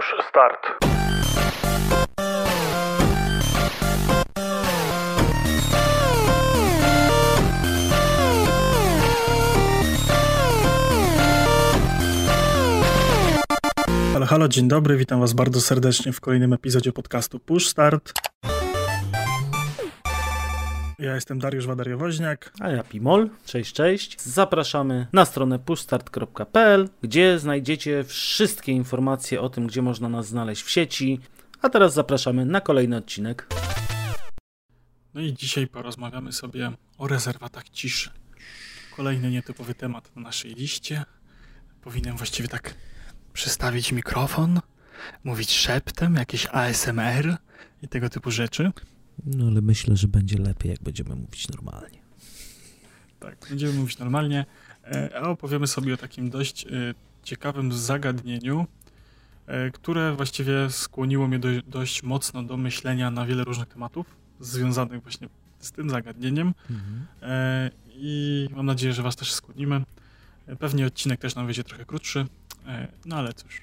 Push Start. Halo, halo, dzień dobry, witam Was bardzo serdecznie w kolejnym epizodzie podcastu Push Start. Ja jestem Dariusz Wadariowoźniak. A ja Pimol. Cześć, cześć. Zapraszamy na stronę pushstart.pl, gdzie znajdziecie wszystkie informacje o tym, gdzie można nas znaleźć w sieci. A teraz zapraszamy na kolejny odcinek. No i dzisiaj porozmawiamy sobie o rezerwatach ciszy. Kolejny nietypowy temat na naszej liście. Powinienem właściwie tak przestawić mikrofon, mówić szeptem, jakieś ASMR i tego typu rzeczy. No ale myślę, że będzie lepiej, jak będziemy mówić normalnie. Tak, będziemy mówić normalnie, e, a opowiemy sobie o takim dość e, ciekawym zagadnieniu, e, które właściwie skłoniło mnie do, dość mocno do myślenia na wiele różnych tematów związanych właśnie z tym zagadnieniem mhm. i mam nadzieję, że Was też skłonimy. Pewnie odcinek też nam wyjdzie trochę krótszy, no ale cóż,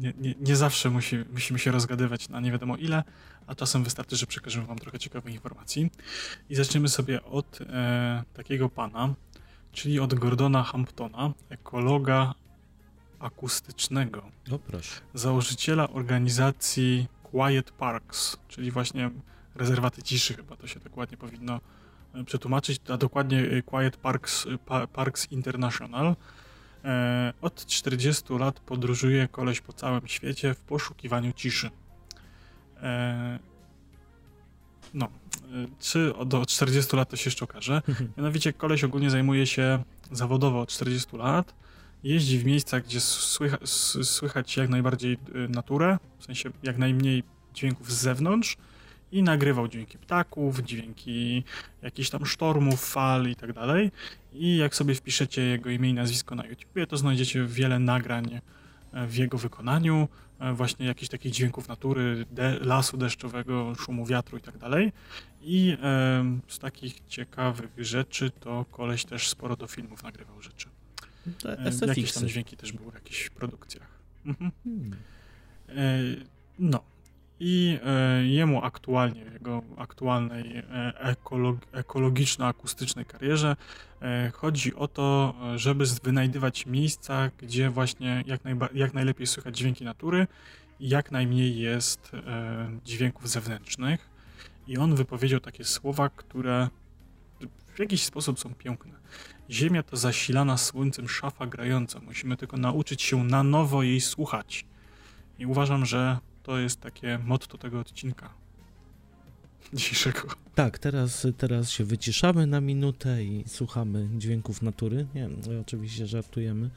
nie, nie, nie zawsze musi, musimy się rozgadywać na nie wiadomo ile, a czasem wystarczy, że przekażemy Wam trochę ciekawych informacji. I zaczniemy sobie od e, takiego pana, czyli od Gordona Hamptona, ekologa akustycznego. No proszę. Założyciela organizacji Quiet Parks, czyli właśnie rezerwaty ciszy, chyba to się tak ładnie powinno e, przetłumaczyć, a dokładnie e, Quiet Parks, e, Parks International. Od 40 lat podróżuje koleś po całym świecie w poszukiwaniu ciszy. E, no, e, czy do 40 lat to się jeszcze okaże. Mianowicie koleś ogólnie zajmuje się zawodowo od 40 lat. Jeździ w miejscach, gdzie słycha, słychać jak najbardziej e, naturę, w sensie jak najmniej dźwięków z zewnątrz i nagrywał dźwięki ptaków, dźwięki jakichś tam sztormów, fal i tak dalej. I jak sobie wpiszecie jego imię i nazwisko na YouTube, to znajdziecie wiele nagrań w jego wykonaniu. E, właśnie jakichś takich dźwięków natury, de, lasu deszczowego, szumu wiatru i tak dalej. I e, z takich ciekawych rzeczy to koleś też sporo do filmów nagrywał rzeczy. E, jakieś tam dźwięki też były w jakichś produkcjach. Mhm. Hmm. E, no, i e, jemu aktualnie, w jego aktualnej e, ekolog, ekologiczno-akustycznej karierze e, chodzi o to, żeby wynajdywać miejsca, gdzie właśnie jak, jak najlepiej słychać dźwięki natury i jak najmniej jest dźwięków zewnętrznych. I on wypowiedział takie słowa, które w jakiś sposób są piękne. Ziemia to zasilana słońcem szafa grająca. Musimy tylko nauczyć się na nowo jej słuchać. I uważam, że to jest takie motto tego odcinka dzisiejszego. Tak, teraz, teraz się wyciszamy na minutę i słuchamy dźwięków natury. Nie, oczywiście żartujemy.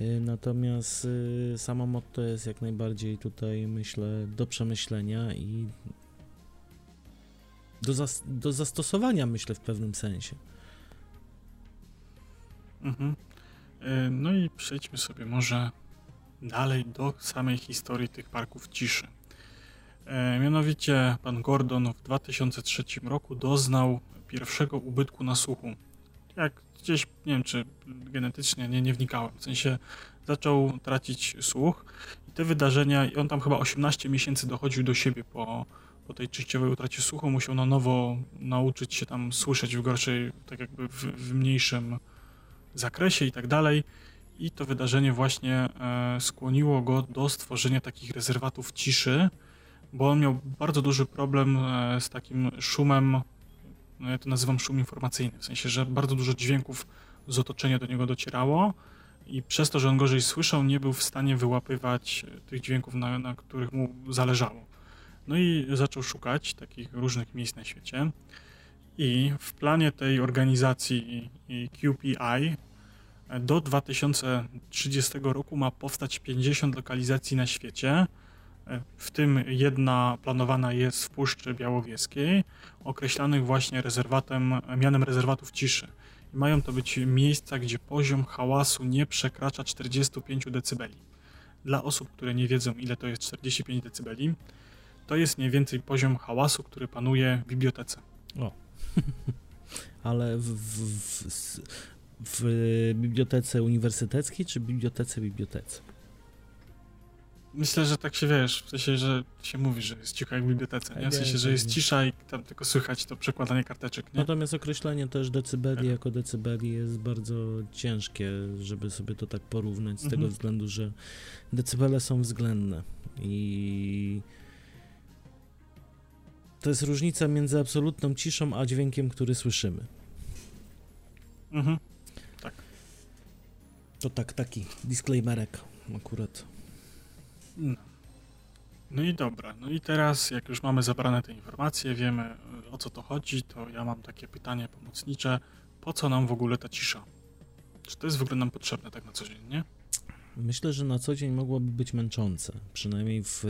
Y, natomiast y, samo motto jest jak najbardziej tutaj, myślę, do przemyślenia i do, zas do zastosowania, myślę, w pewnym sensie. Mhm. Y, no i przejdźmy sobie może dalej do samej historii tych parków ciszy. E, mianowicie pan Gordon w 2003 roku doznał pierwszego ubytku na słuchu. Jak gdzieś, nie wiem czy genetycznie, nie, nie wnikałem. W sensie zaczął tracić słuch i te wydarzenia, i on tam chyba 18 miesięcy dochodził do siebie po, po tej częściowej utracie słuchu. Musiał na nowo nauczyć się tam słyszeć w gorszej, tak jakby w, w mniejszym zakresie i tak dalej. I to wydarzenie właśnie e, skłoniło go do stworzenia takich rezerwatów ciszy, bo on miał bardzo duży problem e, z takim szumem, no ja to nazywam szum informacyjny, w sensie, że bardzo dużo dźwięków z otoczenia do niego docierało i przez to, że on gorzej słyszał, nie był w stanie wyłapywać tych dźwięków, na, na których mu zależało. No i zaczął szukać takich różnych miejsc na świecie. I w planie tej organizacji QPI do 2030 roku ma powstać 50 lokalizacji na świecie, w tym jedna planowana jest w Puszczy Białowieskiej, określanych właśnie rezerwatem, mianem rezerwatów ciszy. I mają to być miejsca, gdzie poziom hałasu nie przekracza 45 dB. Dla osób, które nie wiedzą, ile to jest 45 dB, to jest mniej więcej poziom hałasu, który panuje w bibliotece. O. Ale w, w, w, w bibliotece uniwersyteckiej czy bibliotece bibliotece? Myślę, że tak się wiesz, w sensie, że się mówi, że jest cicho jak w bibliotece, nie? W sensie, że jest cisza i tam tylko słychać to przekładanie karteczek, nie? Natomiast określenie też decybeli jako decybeli jest bardzo ciężkie, żeby sobie to tak porównać, z mhm. tego względu, że decybele są względne i to jest różnica między absolutną ciszą, a dźwiękiem, który słyszymy. Mhm. To tak, taki disclaimerek akurat. No. no i dobra, no i teraz jak już mamy zabrane te informacje, wiemy o co to chodzi, to ja mam takie pytanie pomocnicze. Po co nam w ogóle ta cisza? Czy to jest w ogóle nam potrzebne tak na co dzień, nie? Myślę, że na co dzień mogłoby być męczące. Przynajmniej w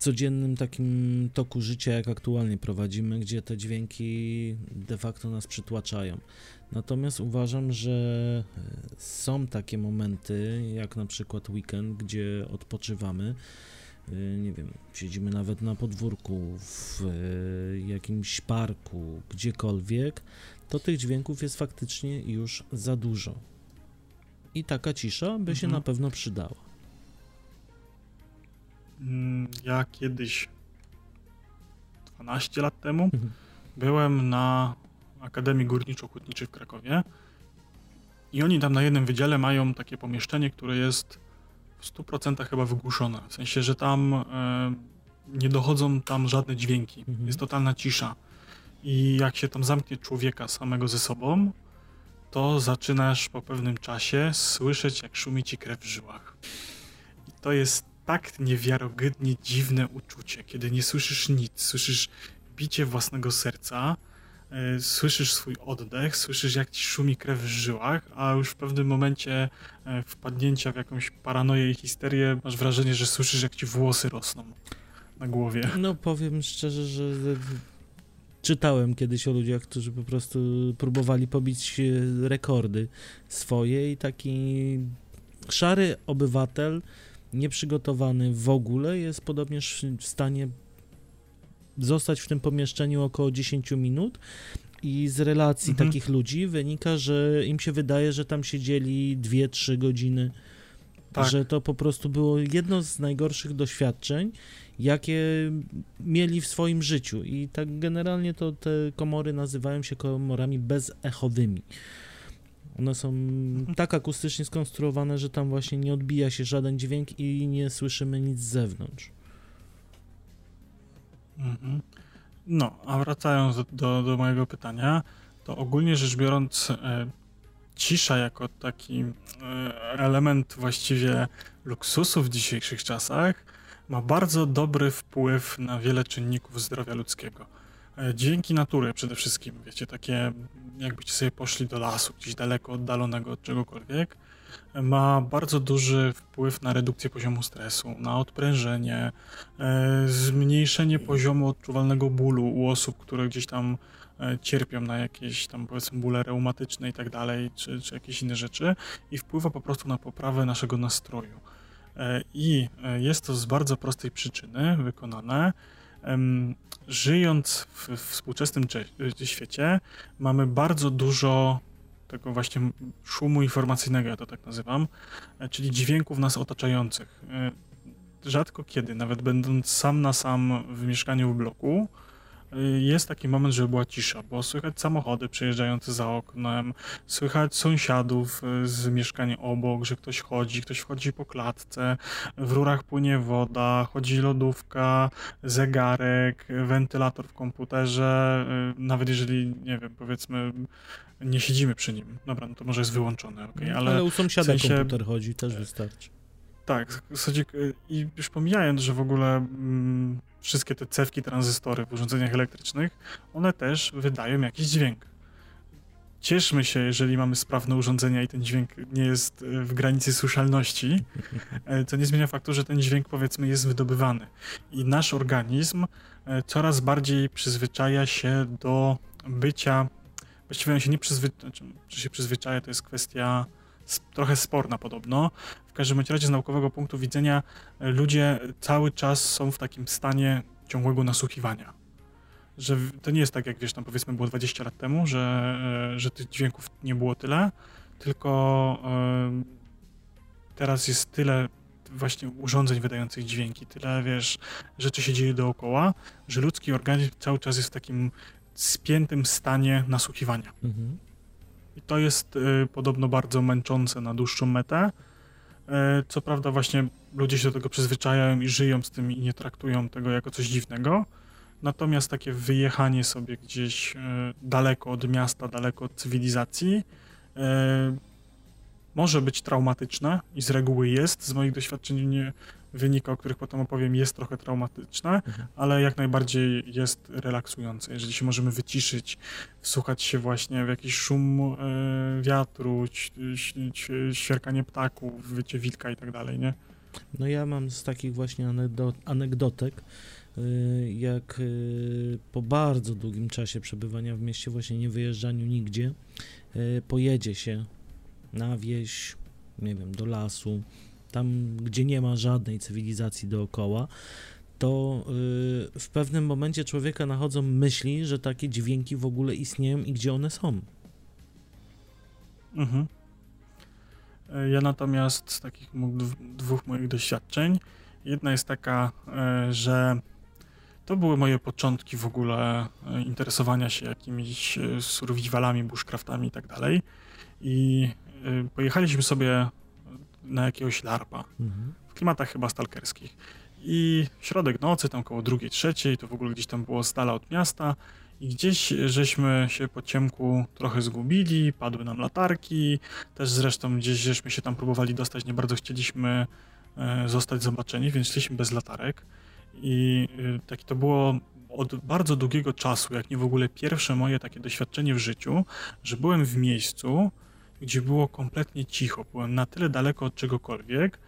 codziennym takim toku życia, jak aktualnie prowadzimy, gdzie te dźwięki de facto nas przytłaczają. Natomiast uważam, że e, są takie momenty, jak na przykład weekend, gdzie odpoczywamy. E, nie wiem, siedzimy nawet na podwórku, w e, jakimś parku, gdziekolwiek, to tych dźwięków jest faktycznie już za dużo. I taka cisza by mhm. się na pewno przydała. Mm, ja kiedyś, 12 lat temu, mhm. byłem na Akademii Górniczo-Hutniczej w Krakowie i oni tam na jednym wydziale mają takie pomieszczenie, które jest w 100% chyba wygłuszone. W sensie, że tam e, nie dochodzą tam żadne dźwięki. Mhm. Jest totalna cisza. I jak się tam zamknie człowieka samego ze sobą, to zaczynasz po pewnym czasie słyszeć, jak szumi ci krew w żyłach. I to jest tak niewiarygodnie dziwne uczucie, kiedy nie słyszysz nic, słyszysz bicie własnego serca, yy, słyszysz swój oddech, słyszysz jak ci szumi krew w żyłach, a już w pewnym momencie yy, wpadnięcia w jakąś paranoję i histerię masz wrażenie, że słyszysz jak ci włosy rosną na głowie. No powiem szczerze, że czytałem kiedyś o ludziach, którzy po prostu próbowali pobić e, rekordy swoje i taki szary obywatel nieprzygotowany w ogóle jest podobnież w stanie zostać w tym pomieszczeniu około 10 minut i z relacji mhm. takich ludzi wynika, że im się wydaje, że tam siedzieli 2-3 godziny. Tak. Że to po prostu było jedno z najgorszych doświadczeń, jakie mieli w swoim życiu. I tak generalnie to te komory nazywają się komorami bezechowymi. One są tak akustycznie skonstruowane, że tam właśnie nie odbija się żaden dźwięk i nie słyszymy nic z zewnątrz. Mhm. No, a wracając do, do, do, mojego pytania, to ogólnie rzecz biorąc, e, cisza jako taki e, element właściwie luksusu w dzisiejszych czasach ma bardzo dobry wpływ na wiele czynników zdrowia ludzkiego. E, dźwięki natury przede wszystkim, wiecie, takie jakbyście sobie poszli do lasu, gdzieś daleko oddalonego od czegokolwiek, ma bardzo duży wpływ na redukcję poziomu stresu, na odprężenie, e, zmniejszenie poziomu odczuwalnego bólu u osób, które gdzieś tam e, cierpią na jakieś tam powiedzmy bóle reumatyczne i tak dalej, czy, czy jakieś inne rzeczy i wpływa po prostu na poprawę naszego nastroju. I jest to z bardzo prostej przyczyny wykonane, żyjąc w, współczesnym świecie, mamy bardzo dużo tego właśnie szumu informacyjnego, ja to tak nazywam, e, czyli dźwięków nas otaczających. E, rzadko kiedy, nawet będąc sam na sam w mieszkaniu w bloku, jest taki moment, żeby była cisza, bo słychać samochody przejeżdżające za oknem, słychać sąsiadów y, z mieszkania obok, że ktoś chodzi, ktoś wchodzi po klatce, w rurach płynie woda, chodzi lodówka, zegarek, wentylator w komputerze, y, nawet jeżeli, nie wiem, powiedzmy, nie siedzimy przy nim. Dobra, no to może jest wyłączone, okay? ale, ale u sąsiada w sensie... komputer chodzi, też wystarczy. Tak, w zasadzie i już pomijając, że w ogóle mm, wszystkie te cewki, tranzystory w urządzeniach elektrycznych, one też wydają jakiś dźwięk. Cieszmy się, jeżeli mamy sprawne urządzenia i ten dźwięk nie jest e, w granicy słyszalności, e, to nie zmienia faktu, że ten dźwięk powiedzmy jest wydobywany. I nasz organizm coraz bardziej przyzwyczaja się do bycia, właściwie on się nie przyzwyczaja, znaczy, czy się przyzwyczaja, to jest kwestia trochę sporna podobno. W każdym razie z naukowego punktu widzenia e, ludzie cały czas są w takim stanie ciągłego nasłuchiwania. Że to nie jest tak, jak wiesz, tam powiedzmy było 20 lat temu, że, e, że tych dźwięków nie było tyle, tylko teraz jest tyle właśnie urządzeń wydających dźwięki, tyle, wiesz, rzeczy się dzieje dookoła, że ludzki organizm cały czas jest w takim spiętym stanie nasłuchiwania. Mhm. I to jest y, podobno bardzo męczące na dłuższą metę. Y, co prawda właśnie ludzie się do tego przyzwyczajają i żyją z tym i nie traktują tego jako coś dziwnego. Natomiast takie wyjechanie sobie gdzieś y, daleko od miasta, daleko od cywilizacji może być traumatyczne i z reguły jest. Z moich doświadczeń wynika, o których potem opowiem, jest trochę traumatyczne, mhm. ale jak najbardziej jest relaksujące. Jeżeli się możemy wyciszyć, wsłuchać się właśnie w jakiś szum e, wiatru, świerkanie ptaków, wycie wilka i tak dalej, nie? No ja mam z takich właśnie anegdot, anegdotek, y, jak y, po bardzo długim czasie przebywania w mieście, właśnie nie wyjeżdżaniu nigdzie, pojedzie się na wieś, nie wiem, do lasu, tam gdzie nie ma żadnej cywilizacji dookoła, to yy, w pewnym momencie człowieka nachodzą myśli, że takie dźwięki w ogóle istnieją i gdzie one są. Mhm. E, ja natomiast z takich dwóch moich doświadczeń, jedna jest taka, e, że to były moje początki w ogóle e, interesowania się jakimiś survivalami, bushcraftami i tak dalej. I Y, pojechaliśmy sobie na jakiegoś larpa mhm. w klimatach chyba stalkerskich. I środek nocy, tam koło drugiej, trzeciej, to w ogóle gdzieś tam było z dala od miasta i gdzieś żeśmy się po ciemku trochę zgubili, padły nam latarki, też zresztą gdzieś żeśmy się tam próbowali dostać, nie bardzo chcieliśmy e, zostać zobaczeni, więc szliśmy bez latarek i y, takie to było od bardzo długiego czasu, jak nie w ogóle pierwsze moje takie doświadczenie w życiu, że byłem w miejscu, gdzie było kompletnie cicho. Byłem na tyle daleko od czegokolwiek,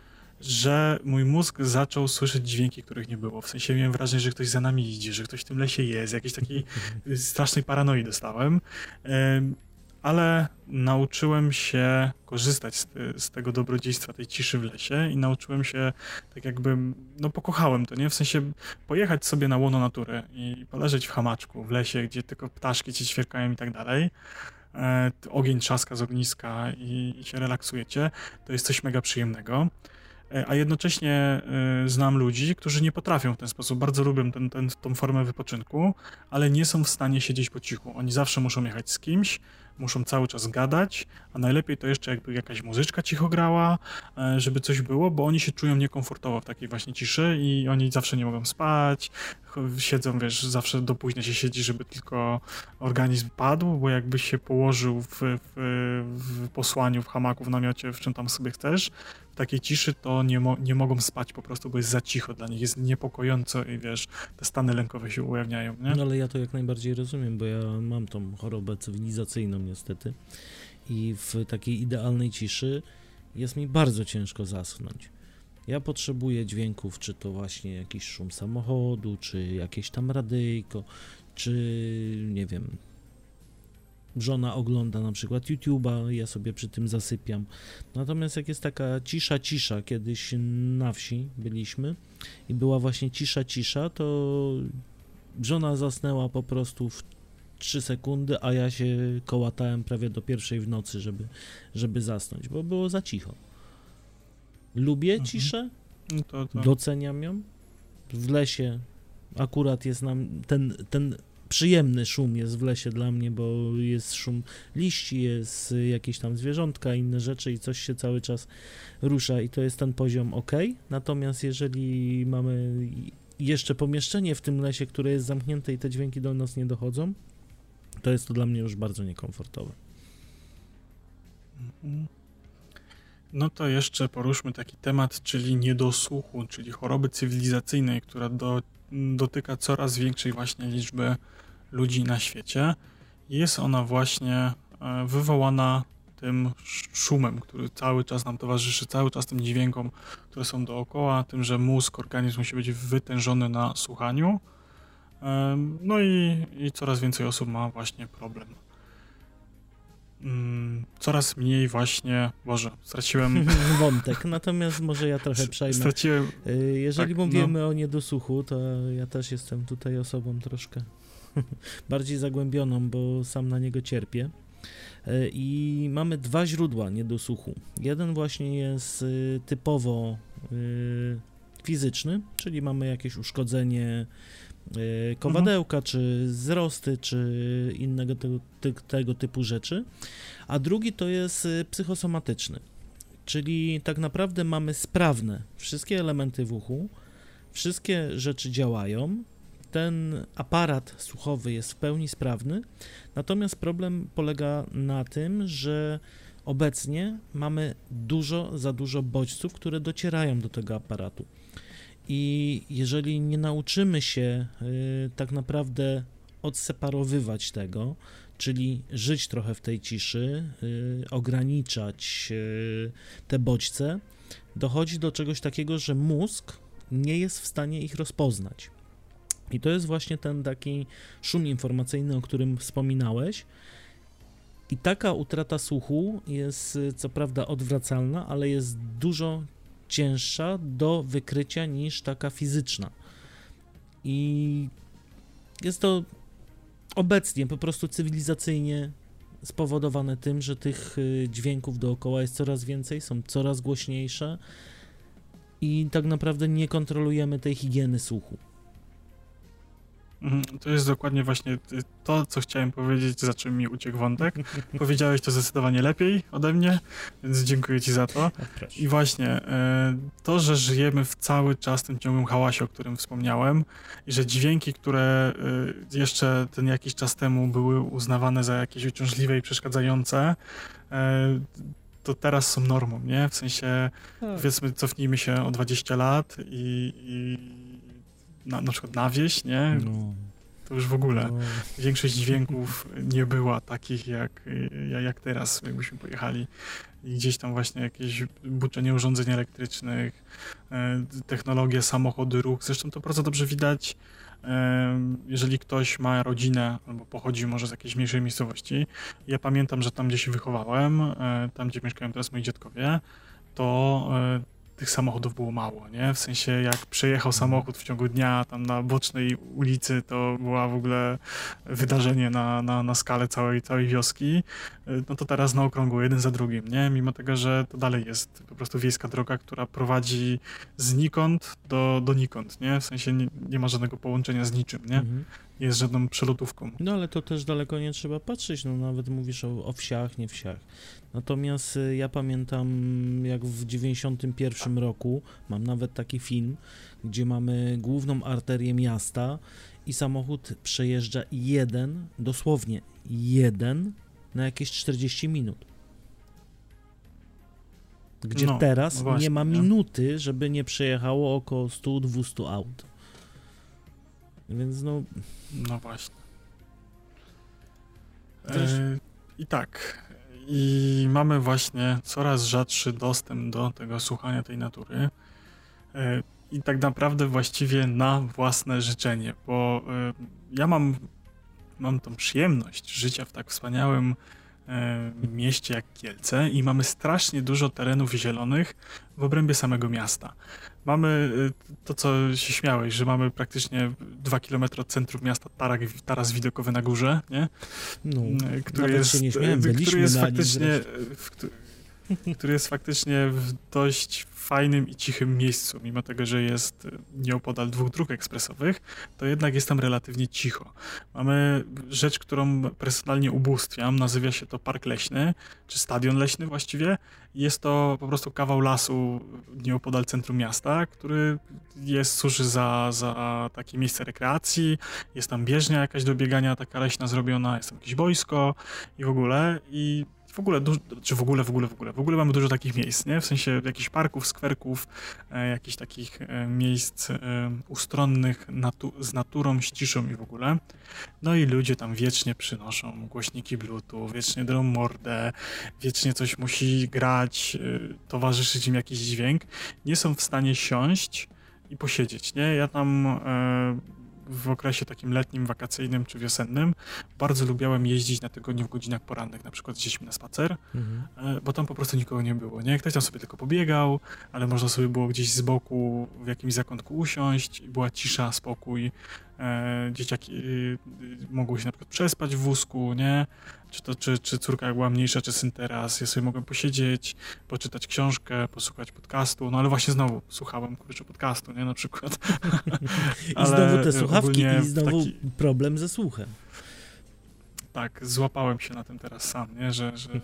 że mój mózg zaczął słyszeć dźwięki, których nie było. W sensie miałem wrażenie, że ktoś za nami idzie, że ktoś w tym lesie jest, jakiejś takiej strasznej paranoi dostałem. Ale nauczyłem się korzystać z, z, tego dobrodziejstwa, tej ciszy w lesie i nauczyłem się, tak jakby, no pokochałem to, nie? W sensie pojechać sobie na łono natury i poleżeć w hamaczku w lesie, gdzie tylko ptaszki ci ćwierkają i tak dalej ogień trzaska z ogniska i, się relaksujecie, to jest coś mega przyjemnego e, a jednocześnie e, znam ludzi, którzy nie potrafią w ten sposób, bardzo lubią ten, ten, formę wypoczynku, ale nie są w stanie siedzieć po cichu. Oni zawsze muszą jechać z kimś, muszą cały czas gadać, a najlepiej to jeszcze jakby jakaś muzyczka cicho grała, e, żeby coś było, bo oni się czują niekomfortowo w takiej właśnie ciszy i oni zawsze nie mogą spać, siedzą, wiesz, zawsze do późna się siedzi, żeby tylko organizm padł, bo jakby się położył w, w, w posłaniu, w hamaku, w namiocie, w czym tam sobie chcesz, w takiej ciszy to nie, mo nie mogą spać po prostu, bo jest za cicho dla nich, jest niepokojąco i wiesz, te stany lękowe się ujawniają, nie? No ale ja to jak najbardziej rozumiem, bo ja mam tą chorobę cywilizacyjną niestety i w takiej idealnej ciszy jest mi bardzo ciężko zaschnąć. Ja potrzebuję dźwięków, czy to właśnie jakiś szum samochodu, czy jakieś tam radyjko, czy nie wiem, żona ogląda na przykład YouTube'a, ja sobie przy tym zasypiam. Natomiast jak jest taka cisza, cisza, kiedyś na wsi byliśmy i była właśnie cisza, cisza, to żona zasnęła po prostu w 3 sekundy, a ja się kołatałem prawie do pierwszej w nocy, żeby, żeby zasnąć, bo było za cicho. Lubię mhm. ciszę, no to, to. doceniam ją. W lesie akurat jest nam ten, ten przyjemny szum jest w lesie dla mnie, bo jest szum liści, jest jakieś tam zwierzątka, inne rzeczy i coś się cały czas rusza i to jest ten poziom ok. Natomiast jeżeli mamy jeszcze pomieszczenie w tym lesie, które jest zamknięte i te dźwięki do nas nie dochodzą, to jest to dla mnie już bardzo niekomfortowe. No to jeszcze poruszmy taki temat, czyli niedosłuchu, czyli choroby cywilizacyjnej, która do, dotyka coraz większej właśnie liczby ludzi na świecie. Jest ona właśnie e, wywołana tym szumem, który cały czas nam towarzyszy, cały czas tym dźwiękom, które są dookoła, tym, że mózg, organizm musi być wytężony na słuchaniu. No i, i coraz więcej osób ma właśnie problem. Mm, coraz mniej właśnie, Boże, straciłem... Wątek, natomiast może ja trochę przejmę. Straciłem... Y, jeżeli tak, mówimy no. o niedosłuchu, to ja też jestem tutaj osobą troszkę bardziej zagłębioną, bo sam na niego cierpię. I mamy dwa źródła niedosłuchu. Jeden właśnie jest y, typowo y, fizyczny, czyli mamy jakieś uszkodzenie y, kowadełka, mhm. czy wzrosty, czy innego tego, tego typu rzeczy, a drugi to jest y, psychosomatyczny, czyli tak naprawdę mamy sprawne wszystkie elementy w uchu, wszystkie rzeczy działają, ten aparat słuchowy jest w pełni sprawny, natomiast problem polega na tym, że obecnie mamy dużo, za dużo bodźców, które docierają do tego aparatu. I jeżeli nie nauczymy się y, tak naprawdę odseparowywać tego, czyli żyć trochę w tej ciszy, y, ograniczać y, te bodźce, dochodzi do czegoś takiego, że mózg nie jest w stanie ich rozpoznać. I to jest właśnie ten taki szum informacyjny, o którym wspominałeś. I taka utrata słuchu jest co prawda odwracalna, ale jest dużo cięższa do wykrycia niż taka fizyczna. I jest to obecnie po prostu cywilizacyjnie spowodowane tym, że tych y, dźwięków dookoła jest coraz więcej, są coraz głośniejsze i tak naprawdę nie kontrolujemy tej higieny słuchu. Mhm, to jest dokładnie właśnie to, co chciałem powiedzieć, za czym mi uciekł wątek. Powiedziałeś to zdecydowanie lepiej ode mnie, więc dziękuję ci za to. I właśnie e, to, że żyjemy w cały czas tym ciągłym hałasie, o którym wspomniałem i że dźwięki, które e, jeszcze ten jakiś czas temu były uznawane za jakieś uciążliwe i przeszkadzające, e, to teraz są normą, nie? W sensie, tak. powiedzmy, cofnijmy się o 20 lat i, i na, na przykład na wieś, nie? No. To już w ogóle. No. Większość dźwięków nie była takich jak, jak teraz, jakbyśmy pojechali. I gdzieś tam właśnie jakieś buczenie urządzeń elektrycznych, e, technologia, samochody, ruch. Zresztą to bardzo dobrze widać, e, jeżeli ktoś ma rodzinę albo pochodzi może z jakiejś mniejszej miejscowości. Ja pamiętam, że tam, gdzie się wychowałem, e, tam, gdzie mieszkają teraz moi dziadkowie, to tych samochodów było mało, nie? W sensie jak przejechał mhm. samochód w ciągu dnia tam na bocznej ulicy, to była w ogóle wydarzenie na, na, na skalę całej, całej wioski. No to teraz na okrągło, jeden za drugim, nie? Mimo tego, że to dalej jest po prostu wiejska droga, która prowadzi znikąd do, do nikąd, nie? W sensie nie, nie ma żadnego połączenia z niczym, nie? Mhm jest żadną przelotówką. No ale to też daleko nie trzeba patrzeć, no nawet mówisz o, o wsiach, nie wsiach. Natomiast y, ja pamiętam, jak w 91 roku, mam nawet taki film, gdzie mamy główną arterię miasta i samochód przejeżdża jeden, dosłownie jeden, na jakieś 40 minut. Gdzie no, teraz no właśnie, nie ma minuty, żeby nie przejechało około 100-200 aut. Więc no. No właśnie. E, I tak. I mamy właśnie coraz rzadszy dostęp do tego słuchania tej natury. E, I tak naprawdę właściwie na własne życzenie, bo e, ja mam, mam tą przyjemność życia w tak wspaniałym e, mieście jak Kielce i mamy strasznie dużo terenów zielonych w obrębie samego miasta. Mamy y, to, co się śmiałeś, że mamy praktycznie dwa kilometry od centrum miasta tarak, taras widokowy na górze, nie? No, y, który jest, się nie śmiałem, który jest faktycznie, w, który jest faktycznie w dość fajnym i cichym miejscu, mimo tego, że jest nieopodal dwóch dróg ekspresowych, to jednak jest tam relatywnie cicho. Mamy rzecz, którą personalnie ubóstwiam, nazywa się to Park Leśny, czy Stadion Leśny właściwie. Jest to po prostu kawał lasu nieopodal centrum miasta, który jest, służy za, za takie miejsce rekreacji, jest tam bieżnia jakaś do biegania, taka leśna zrobiona, jest tam jakieś boisko i w ogóle i w ogóle, czy w ogóle, w ogóle, w ogóle, w ogóle mamy dużo takich miejsc, nie? W sensie jakichś parków, skwerków, e, jakichś takich e, miejsc e, ustronnych natu z naturą, z ciszą i w ogóle. No i ludzie tam wiecznie przynoszą głośniki bluetooth, wiecznie drą mordę, wiecznie coś musi grać, e, towarzyszyć im jakiś dźwięk. Nie są w stanie siąść i posiedzieć, nie? Ja tam e, w okresie takim letnim, wakacyjnym czy wiosennym bardzo lubiałem jeździć na tygodniu w godzinach porannych, na przykład z dziećmi na spacer, mhm. E, bo tam po prostu nikogo nie było. Nie? Ktoś tam sobie tylko pobiegał, ale można sobie było gdzieś z boku w jakimś zakątku usiąść, była cisza, spokój. E, dzieciaki y, mogły się na przykład przespać w wózku, nie? Czy, to, czy, czy córka jak była mniejsza, czy syn teraz, ja sobie mogłem posiedzieć, poczytać książkę, posłuchać podcastu, no ale właśnie znowu słuchałem, kurczę, podcastu, nie? Na przykład. I znowu te słuchawki i znowu taki... problem ze słuchem. Tak, złapałem się na tym teraz sam, nie? Że, że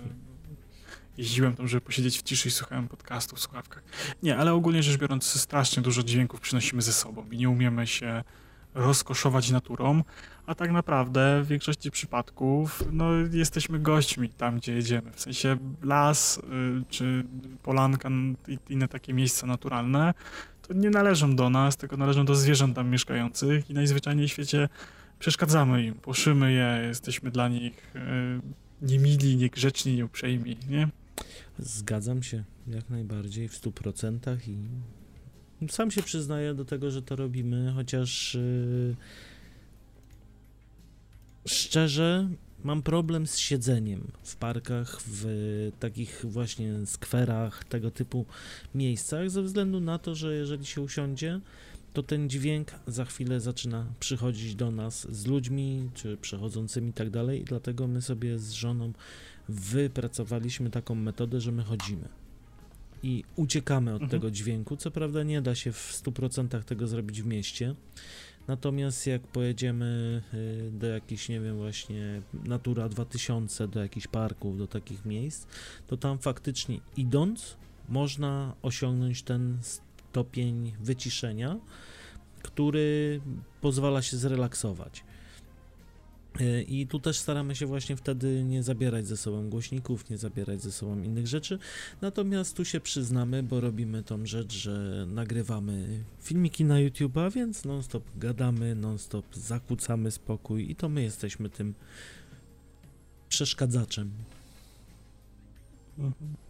jeździłem tam, żeby posiedzieć w ciszy i słuchałem podcastu w słuchawkach. Nie, ale ogólnie rzecz biorąc, strasznie dużo dźwięków przynosimy ze sobą i nie umiemy się rozkoszować naturą, a tak naprawdę w większości przypadków no, jesteśmy gośćmi tam, gdzie jedziemy. W sensie las y, czy polanka i inne takie miejsca naturalne to nie należą do nas, tylko należą do zwierząt tam mieszkających i najzwyczajniej w świecie przeszkadzamy im, płoszymy je, jesteśmy dla nich y, niemili, niegrzeczni, nieuprzejmi, nie? Zgadzam się jak najbardziej w stu procentach i sam się przyznaję do tego, że to robimy, chociaż yy, szczerze mam problem z siedzeniem w parkach, w takich właśnie skwerach, tego typu miejscach, ze względu na to, że jeżeli się usiądzie, to ten dźwięk za chwilę zaczyna przychodzić do nas z ludźmi, czy przechodzącymi i tak dalej, dlatego my sobie z żoną wypracowaliśmy taką metodę, że my chodzimy i uciekamy od mhm. tego dźwięku. Co prawda nie da się w 100% tego zrobić w mieście. Natomiast jak pojedziemy y, do jakichś, nie wiem, właśnie Natura 2000, do jakichś parków, do takich miejsc, to tam faktycznie idąc można osiągnąć ten stopień wyciszenia, który pozwala się zrelaksować. E, I tu też staramy się właśnie wtedy nie zabierać ze sobą głośników, nie zabierać ze sobą innych rzeczy. Natomiast tu się przyznamy, bo robimy tą rzecz, że nagrywamy filmiki na YouTube'a, więc non-stop gadamy, non-stop zakłócamy spokój i to my jesteśmy tym przeszkadzaczem. Mhm.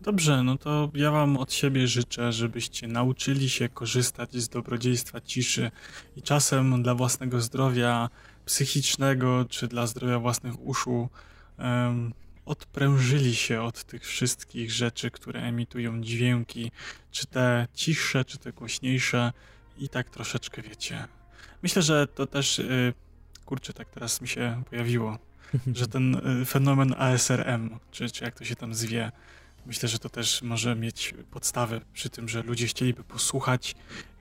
Dobrze, no to ja Wam od siebie życzę, żebyście nauczyli się korzystać z dobrodziejstwa ciszy i czasem dla własnego zdrowia psychicznego czy dla zdrowia własnych uszu um, odprężyli się od tych wszystkich rzeczy, które emitują dźwięki, czy te cichsze, czy te głośniejsze i tak troszeczkę wiecie. Myślę, że to też, yy, kurczę, tak teraz mi się pojawiło, że ten y, fenomen ASRM, czy, czy jak to się tam zwie, myślę, że to też może mieć podstawę przy tym, że ludzie chcieliby posłuchać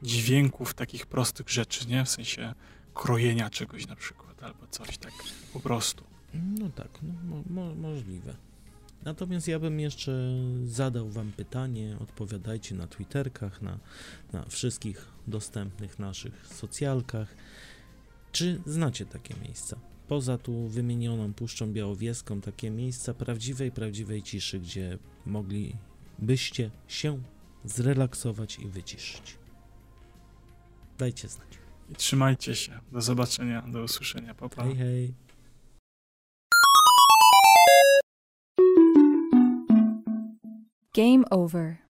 dźwięków takich prostych rzeczy, nie? W sensie krojenia czegoś na przykład, albo coś tak po prostu. No tak, no, mo, mo, możliwe. Natomiast ja bym jeszcze zadał Wam pytanie, odpowiadajcie na Twitterkach, na, na wszystkich dostępnych naszych socjalkach. Czy znacie takie miejsca? Poza tu wymienioną Puszczą Białowieską, takie miejsca prawdziwej, prawdziwej ciszy, gdzie moglibyście się zrelaksować i wyciszyć. Dajcie znać. I trzymajcie się. Do zobaczenia, do usłyszenia. Pa, pa. Hej, hej. Game over.